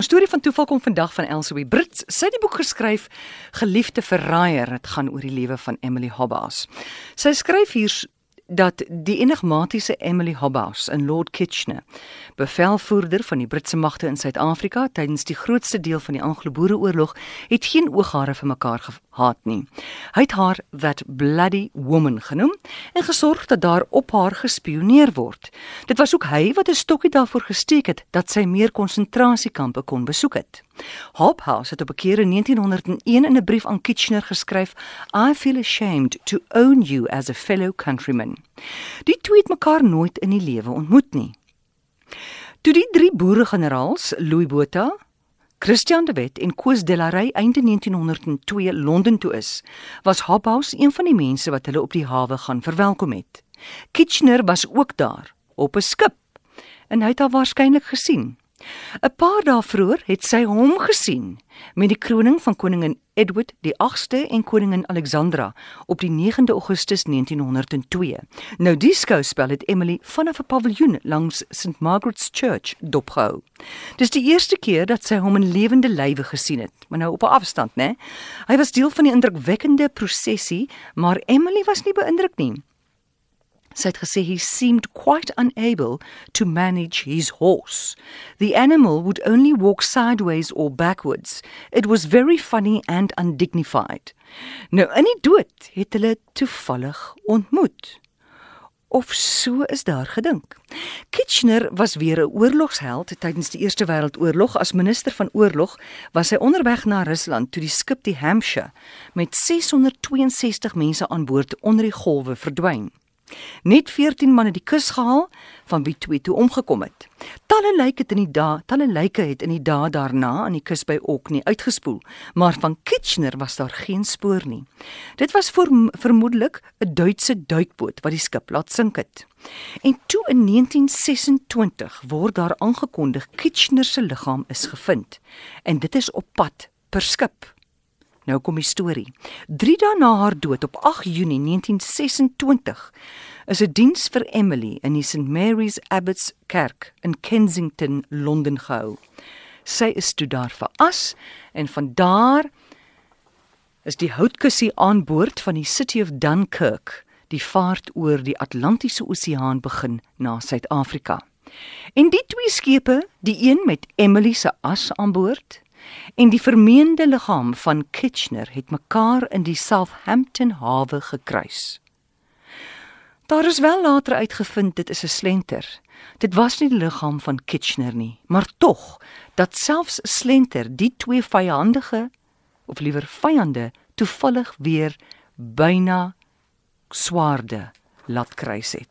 Storie van toeval kom vandag van Elsie Brits. Sy het die boek geskryf Geliefde verraaier. Dit gaan oor die lewe van Emily Hobbs. Sy skryf hier dat die enigmatiese Emily Hobbs in Lord Kitchener, bevelvoerder van die Britse magte in Suid-Afrika tydens die grootste deel van die Anglo-Boereoorlog, het geen ooghare vir mekaar gehad nie. Hy het haar that bloody woman genoem en gesorg dat daar op haar gespioneer word. Dit was ook hy wat 'n stokkie daarvoor gesteek het dat sy meer konsentrasiekampe kon besoek het. Hobhouse het op 'n keer in 1901 in 'n brief aan Kitchener geskryf: "I feel ashamed to own you as a fellow countryman." Die twee het mekaar nooit in die lewe ontmoet nie. Toe die drie boere-generaals, Louis Botha, Christian de Wet en Koos Delarey einde 1902 Londen toe is, was Hobhouse een van die mense wat hulle op die hawe gaan verwelkom het. Kitchener was ook daar op 'n skip en hy het haar waarskynlik gesien. 'n Paar dae vroeër het sy hom gesien met die kroning van koningin Edward die 8ste en koningin Alexandra op die 9de Augustus 1902. Nou die skouspel het Emily vanaf 'n paviljoen langs St Margaret's Church dopgehou. Dis die eerste keer dat sy hom in lewende lywe gesien het, maar nou op 'n afstand, né? Hy was deel van die indrukwekkende prosessie, maar Emily was nie beïndruk nie. Sy het gesê he seemed quite unable to manage his horse. The animal would only walk sideways or backwards. It was very funny and undignified. Nou in die dood het hulle toevallig ontmoet. Of so is daar gedink. Kitchener was weer 'n oorlogsheld tydens die Eerste Wêreldoorlog as minister van oorlog was hy onderweg na Rusland toe die skip die Hampshire met 662 mense aan boord onder die golwe verdwyn. Net 14 manne die kus gehaal van wie twee toe omgekom het. Talle lyke het in die dae, talle lyke het in die dae daarna aan die kus by Orkney uitgespoel, maar van Kitchener was daar geen spoor nie. Dit was voor, vermoedelik 'n Duitse duikboot wat die skip laat sink het. En toe in 1926 word daar aangekondig Kitchener se liggaam is gevind en dit is op pad per skip. Nou kom die storie. 3 dae na haar dood op 8 Junie 1926 is 'n diens vir Emily in die St Mary's Abbots Kerk in Kensington, Londen gehou. Sy is toe daar veras en van daar is die houtkussie aan boord van die City of Dunkirk die vaart oor die Atlantiese Oseaan begin na Suid-Afrika. En die twee skepe, die een met Emily se as aan boord en die vermeende liggaam van Kitchener het mekaar in die Southampton hawe gekruis. Daar is wel later uitgevind dit is 'n slenter. Dit was nie die liggaam van Kitchener nie, maar tog dat selfs 'n slenter die twee vyandige of liewer vyande toevallig weer byna swaarde laat kruis het.